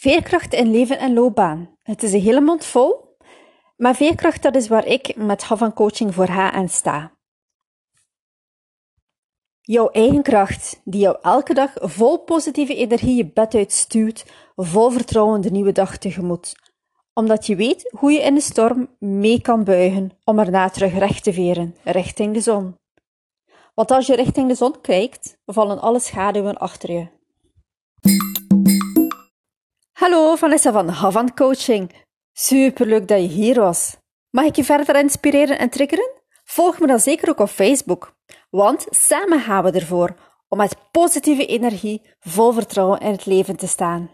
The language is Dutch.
Veerkracht in leven en loopbaan. Het is een hele mond vol, maar veerkracht dat is waar ik met Havan Coaching voor ga en sta. Jouw eigen kracht, die jou elke dag vol positieve energie je bed uitstuurt, vol vertrouwen de nieuwe dag tegemoet. Omdat je weet hoe je in de storm mee kan buigen om erna terug recht te veren, richting de zon. Want als je richting de zon kijkt, vallen alle schaduwen achter je. Hallo, Vanessa van Havan Coaching. Superleuk dat je hier was. Mag ik je verder inspireren en triggeren? Volg me dan zeker ook op Facebook, want samen gaan we ervoor om met positieve energie vol vertrouwen in het leven te staan.